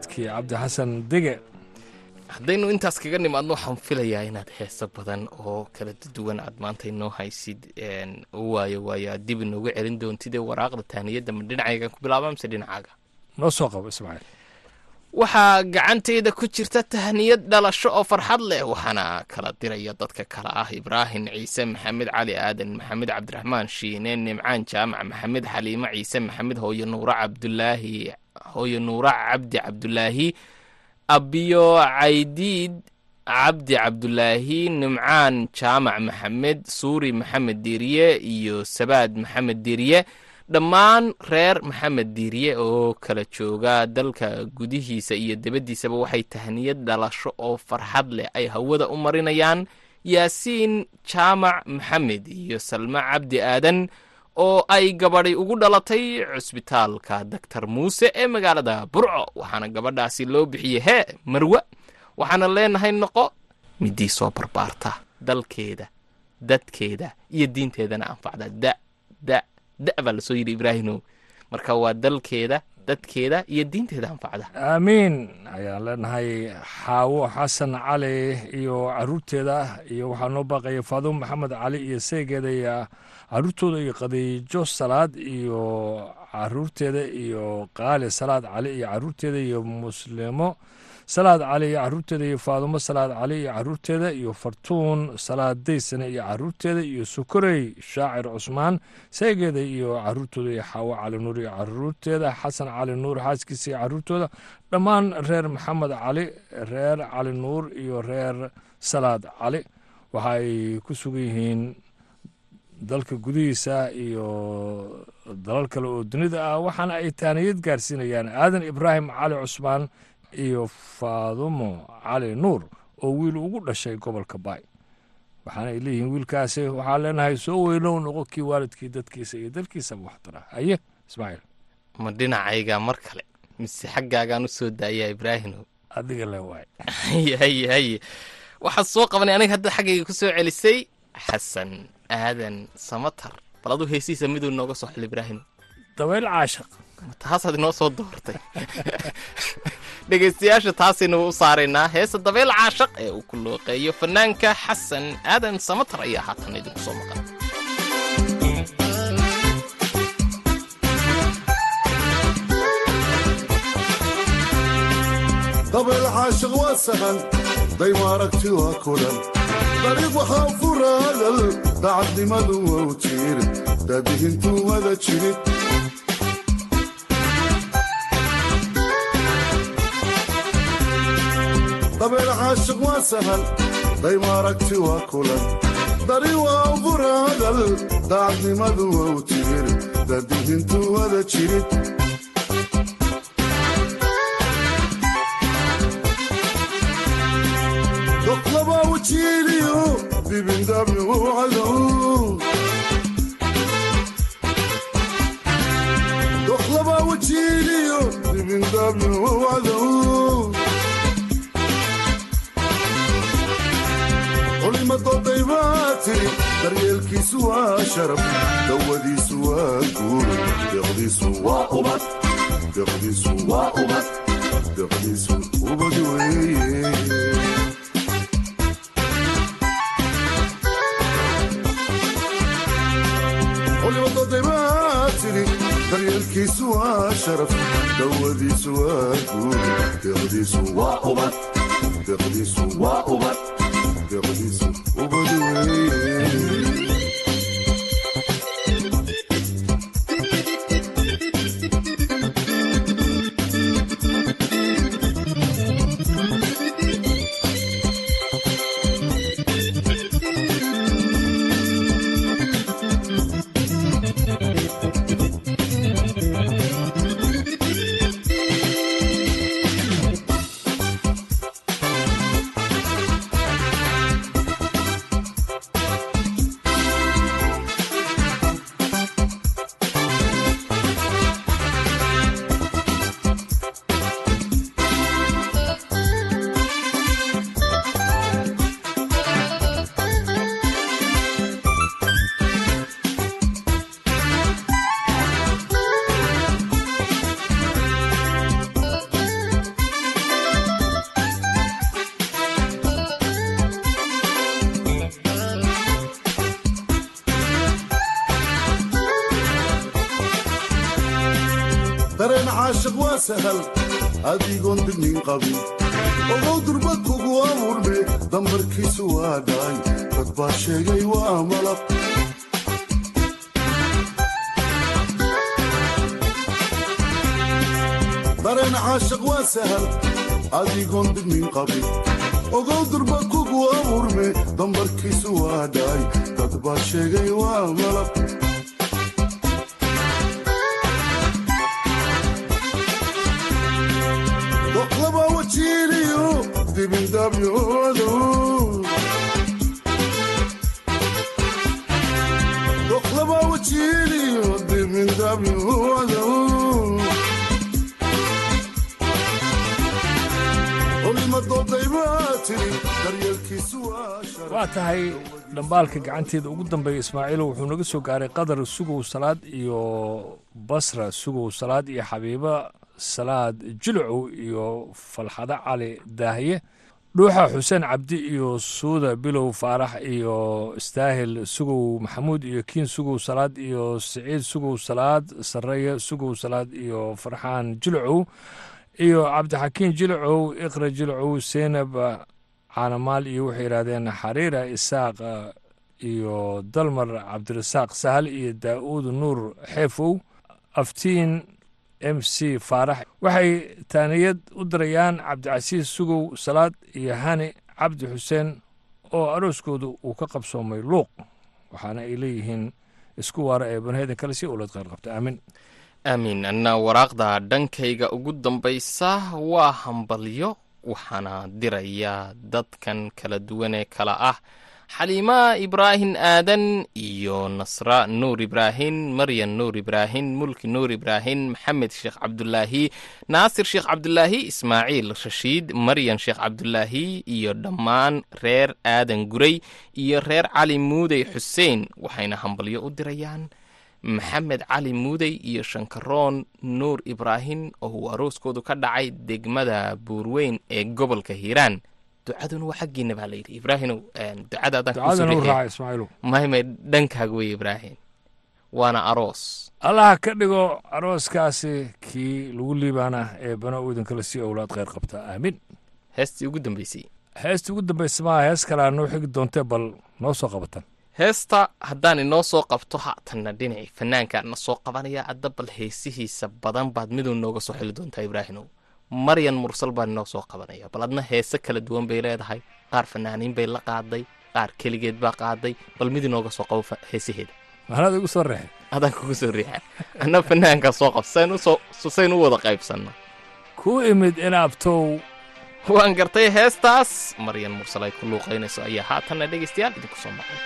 codkii cabdi xasan dege. Haddaynu intaas kaga nimaadno waxaan filayaa inaad heeso badan oo kala duwan aad maanta inoo haysid waayo waayo aad dib inoogu celin doontid ee waraaqda tahniyadda ma dhinacaygan ku bilaaba mise dhinacaaga? Noo soo qabo ismaaciil. Waxaa gacantayda ku jirta tahniyad dhalasho oo farxad leh waxaana kala diraya dadka kale ah ibraahim ciise maxamed cali aadan maxamed cabdiraxmaan shiine nimcaan jaamac maxamed xaliimo ciise maxamed hooyo nuura cabdulaahi hooyo nuura cabdi cabdulaahi abiyo caydiid cabdi cabdulaahi nimcaan jaamac maxamed suuri maxamed diiriye iyo sabaad maxamed diiriye dhammaan reer maxamed diiriye oo kala jooga dalka gudihiisa iyo dibaddiisaba waxay tahniyad dhalasho oo farxad leh ay hawada u marinayaan. Yaasiin jaamac maxamed iyo salme cabdi aadan oo ay gabadhi ugu dhalatay cusbitaalka doctor muuse ee magaalada burco. Waxaana gabadhaasi loo bixiyey hee marwe waxaana leenahay noqo midii soo barbaarta dalkeeda dadkeeda iyo diinteedana anfacda. Da da da baa la soo yidhi ibraahimow marka waa dalkeeda dadkeeda iyo diinteeda anfacda. Aamiin ayaan leenahay xaawo xasan cali iyo caruurteeda iyo waxaa noo baaqaya faadumo maxamed cali iyo seegeeda iyo caruurtooda iyo khadiijo salaad iyo caruurteeda iyo qaali salaad cali iyo caruurteeda iyo muslimo salaad cali iyo caruurteeda iyo faadumo salaad cali iyo caruurteeda iyo fartuun salaad daysane iyo caruurteeda iyo sukorey shaacir cusmaan seegeeda iyo caruurtooda iyo xaawo cali nuur iyo caruurteeda xasan cali nuur xaaskiisa iyo caruurtooda dhammaan reer maxamed cali reer cali nuur iyo reer salaad cali. Waxa ay ku sugan yihiin dalka gudihiisa iyo dalal kale oo dunida ah waxaana ay taaniyad gaarsiinayaan aadan ibraahim cali cusmaan iyo faadumo cali nuur oo wiil ugu dhashay gobolka baay. Waxaana ay leeyihiin wiilkaasi waxaa leenahay soo weynow noqo kii waalidkii dadkiisa iyo dalkiisaba waxtara haye ismaaciil. Ma dhinacayga mar kale mise xaggaagaan u soo daayaa ibraahimow adiga le waay. (laughs) Haye haye haye. Waxaad soo qabanay aniga hadda xaggayga ku soo celisay xasan aadan samatar. Bal aduu heesihiisa miduu nooga soo xil ibraahimow dabayl caashaq taasaad inoo soo doortay. Dhegaystayaasha taasaynu u saaraynaa heesa dabeel caashaq ee uu ku looqeeyo fanaanka xasan aadan samatar ayaa haatan idinku soo maqan. Dabeel caashaq waa sahan dayma aragti waa kulan dariiq waxaa fura hadal dacadnimadu waa u tiir daadihintuu wada jirid. Dabeel caashiq waa sahan dayma aragti waa kulan. Dari waa fura hadal daacadnimadu waa u tiir daadihintuu wada jirid doqlaba wajiiliyo dibindabni u cadow doqlaba wajiiliyo dibindabni u cadow culimadooday baa tiri daryeelkiisu waa sharaf dawadiisu waa guur deqdiisu waa ubad deqdiisu waa ubad deqdiisu ubad weeye daryeelkiisu waa sharaf dawadiisu waa guur deqdiisu waa ubad deqdiisu waa ubad deqdiisu ubad weeye dareen caashiq waa sahal adigoon dignin qabin. Ogow durba kugu abuurme dambarkiisu waa dhaay dad baa sheegay waa malab. Dareen caashiq waa sahal adigoon dignin qabin. Ogow durba kugu abuurme dambarkiisu waa dhaay dad baa sheegay waa malab waa tahay dhambaalka gacanteeda. Ugu dambeeya ismaaciilo wuxuu naga soo gaaray qadar sugow salaad iyo basra sugow salaad iyo xabiiba salaad jilcow iyo falxado cali daahiye dhuuxa xuseen cabdi iyo suuda bilow faarax iyo istaahil sugow maxamuud iyo kiin sugow salaad iyo siciid sugow salaad sarreeye sugow salaad iyo farxaan jilcow iyo cabdixakiin jilcow iqra jilcow seynab caanamaal iyo waxay yidhahdeen xariira isaaq iyo dalmar cabdirasaaq sahal iyo daa'uud nuur xeefow aftiin m c faarax waxay taaniyad u dirayaan cabdicasiis sugow salaad iyo hani cabdi xuseen oo arooskooda uu ka qabsoomay luuq waxaana ay leeyihiin isku waara ee banheedan kale si owlad qayr qabta. Aamin. Aamin. Anna waraaqda dhankayga ugu dambaysa waa hambalyo waxaana dirayaa dadkan kala duwan ee kala ah xaliima ibraahim aadan iyo nasra nuur ibraahim maryan nuur ibraahim mulki nuur ibraahim maxamed sheekh cabdulaahi naasir sheekh cabdulaahi ismaaciil rashiid maryan sheekh cabdulaahi iyo dhammaan reer aadan guray iyo reer cali muudey xuseen waxayna hambalyo u dirayaan. Maxamed cali muudey iyo shankaroon nuur ibraahim oo uu arooskoodu ka dhacay degmada buurweyn ee gobolka hiiraan ducaduna waa xaggiina baa layidhi ibraahimow ducada ducadana u raaca ismaaciilow mahimay dhankaaga wey ibraahim. Waana aroos. Allaha ka dhigo arooskaasi kii lagu liibaana ee bana u idinkala sii owlaad kheyr qabta. Aamin. Heestii ugu dambeysay heestii ugu dambaysa maa hees kalea noo xigi doontee bal noo soo qabatan. Heesta haddaan inoo soo qabto haatanna dhinacii fanaankaan na soo qabanaya adda bal heesihiisa badan baad miduu nooga soo xili doontaa ibraahimow maryan mursal baan inoo soo qabanaya bal adna heese kala duwan bay leedahay. Qaar fanaaniin bay la qaaday. Qaar keligeed baa qaaday. Bal mid inooga soo qabo heesaheeda mahanaad igu soo reexay adaan kugu soo riixa anna fanaankaa soo qab. Sayn u wada qaybsanno. Ku imid inaabtow. Waan gartay heestaas. Maryan mursal ay ku luuqaynayso. Ayaa haatanna dhegaystayaal idinku soo maqan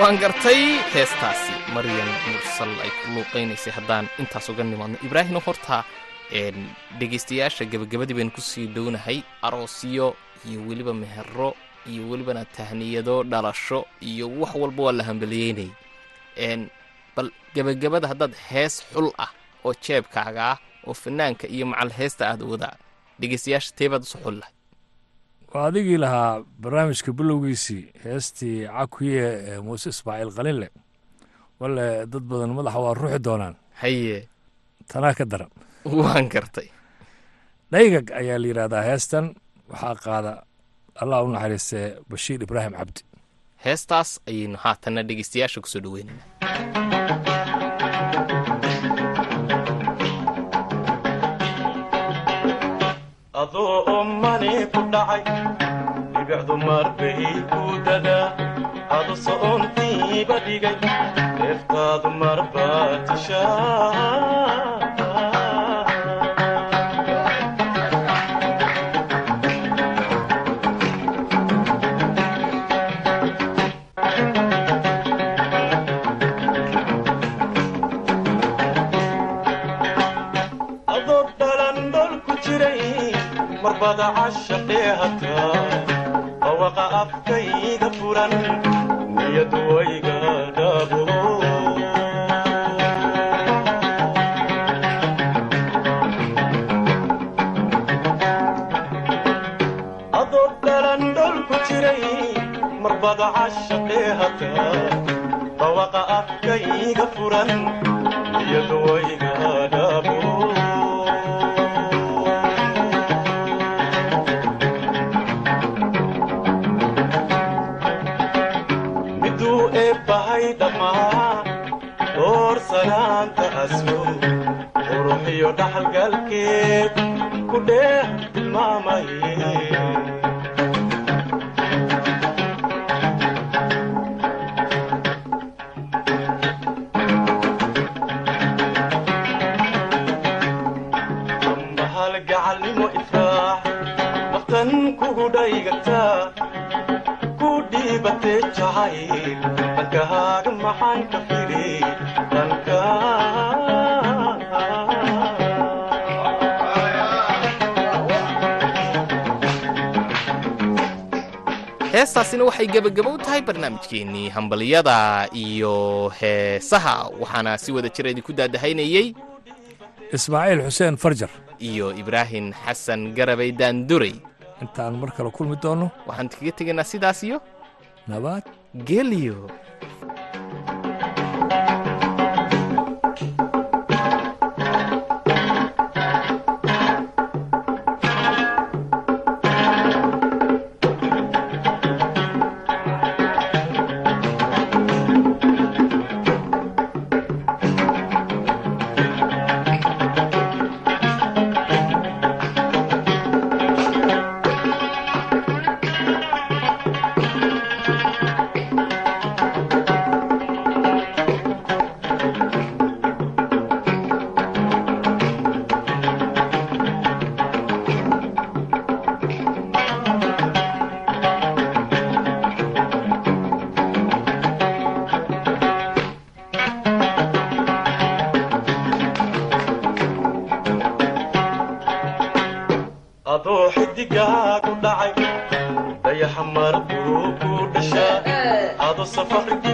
waan gartay. Heestaasi maryan mursal ay ku luuqaynaysay haddaan intaas uga nimaadno. Ibraahino horta een, dhegaystayaasha gebagabadii baynu ku sii dhownahay aroosyo iyo weliba mehero iyo welibana tahniyado dhalasho iyo wax walba waa la hambaliyeynayay bal gebagabada haddaad hees xul ah oo jeebkaaga ah oo fanaanka iyo macal heesta aad wada dhegaystayaasha teebaad usu xul lahay waa adigii lahaa barnaamijka bilowgiisii heestii cakuye ee muuse ismaaciil qalinle wale dad badan madaxa waa ruuxi doonaan. Haye tanaa ka daran. Waan gartay. Dhaygag ayaa la yidhahdaa heestan waxaa qaada allah u naxariistee bashiir ibraahim cabdi. Heestaas ayaynu haatanna dhegaystayaasha ku soo dhoweynaynaa ommani ku dhacay dhibicdu marbay ku dadaa adu so'ontiiba dhigay deeftaadu marbaa tishaa marbada cashaqee hataa bawaqa afkayga furan niyadu wayga dhaabo adoo dhalan dhol ku jiray marbada cashaqee hataa bawaqa afkayga furan niyadu door sanaanta aslo quruxiyo dhaxalgalkeed ku dheeh dhaygataa ku dhiibatee jacayl dhankahaaga maxaan ka firi heestaasina waxay gebagabo u tahay barnaamijkeennii hambaliyada iyo heesaha waxaana si wada jira idinku daadahaynayey ismaaciil xuseen farjar. iyo ibraahim xasan garabay daanduray. Intaan mar kale kulmi doonno waxaan kaga tegaynaa sidaas iyo nabad. gelyo porque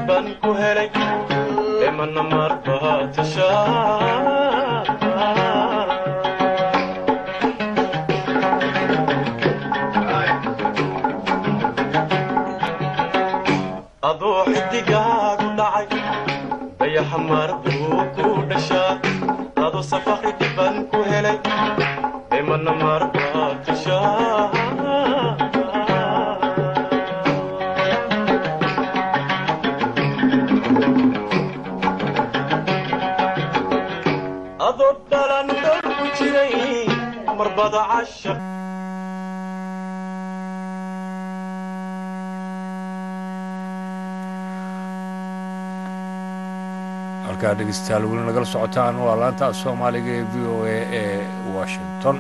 halkaa dhegeystayaal weli nagala socotaan waa laanta soomaaliga ee v o a ee washington.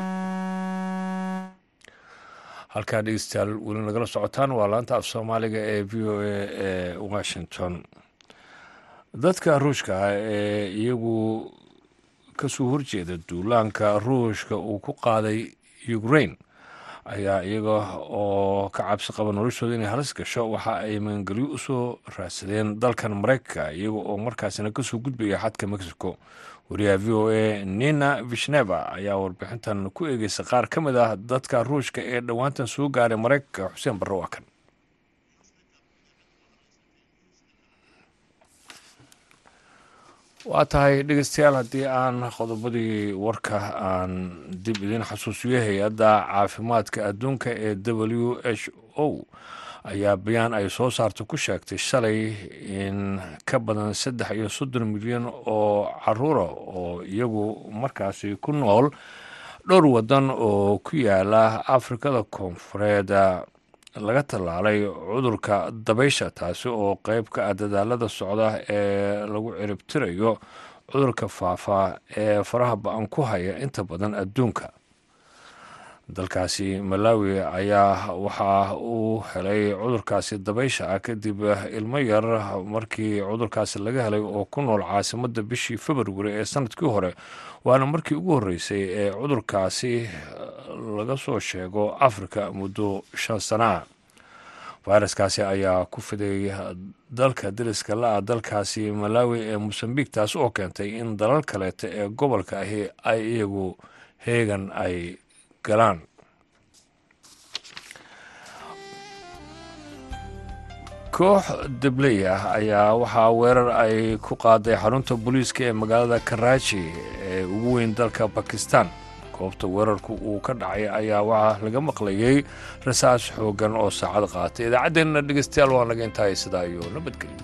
Halkaa dhegeystayaal weli nagala socotaan waa laanta af soomaaliga ee v o a ee washington. Dadka ruushka ah ee iyagu ka soo horjeeda duulaanka ruushka uu ku qaaday ukraine ayaa iyaga oo ka cabsi qaba noloshooda inay halis gasho. Waxa ay magangelyo u soo raadsadeen dalkan maraykanka iyaga oo markaasina ka soo gudbaya xadka mexico. Wariyaha v o a nina vishneva ayaa warbixintan ku eegeysa qaar ka mid ah dadka ruushka ee dhowaantan soo gaaray maraykanka xuseen barre waa waa tahay dhegeystayaal haddii aan qodobadii warka aan dib idiin xasuusiyo hay'adda caafimaadka adduunka ee w h o ayaa bayaan ay soo saarta ku sheegtay shalay in ka badan saddex iyo soddon milyan oo caruura oo iyagu markaasi ku nool dhowr waddan oo ku yaalla afrikada koonfureed laga tallaalay cudurka dabaysha taasi oo qeyb ka ah dadaalada socda ee lagu ciribtirayo cudurka faafa ee faraha ba'an ku haya inta badan adduunka dalkaasi malawi ayaa waxa uu helay cudurkaasi dabaysha ah kadib ilmo yar markii cudurkaasi laga helay oo ku nool caasimadda bishii februari ee sannadkii hore. Waana markii ugu horreysay ee cudurkaasi laga soo sheego afrika muddo shan sana. Ah fayraskaasi ayaa ku fiday dalka dariska la-a dalkaasi malawi ee mosambiq taas oo keentay in dalal kaleeta ee gobolka ahi ay iyagu heegan ay galaan koox dabley ah ayaa waxaa weerar ay ku qaaday xarunta booliiska ee magaalada karaaji ee ugu weyn dalka bakistan goobta weerarku uu ka dhacay ayaa waxaa laga maqlayay rasaas xooggan oo saacad qaatay. Idaacaddeenna dhegeystayaal waa naga intahay sidaa iyo nabadgelyo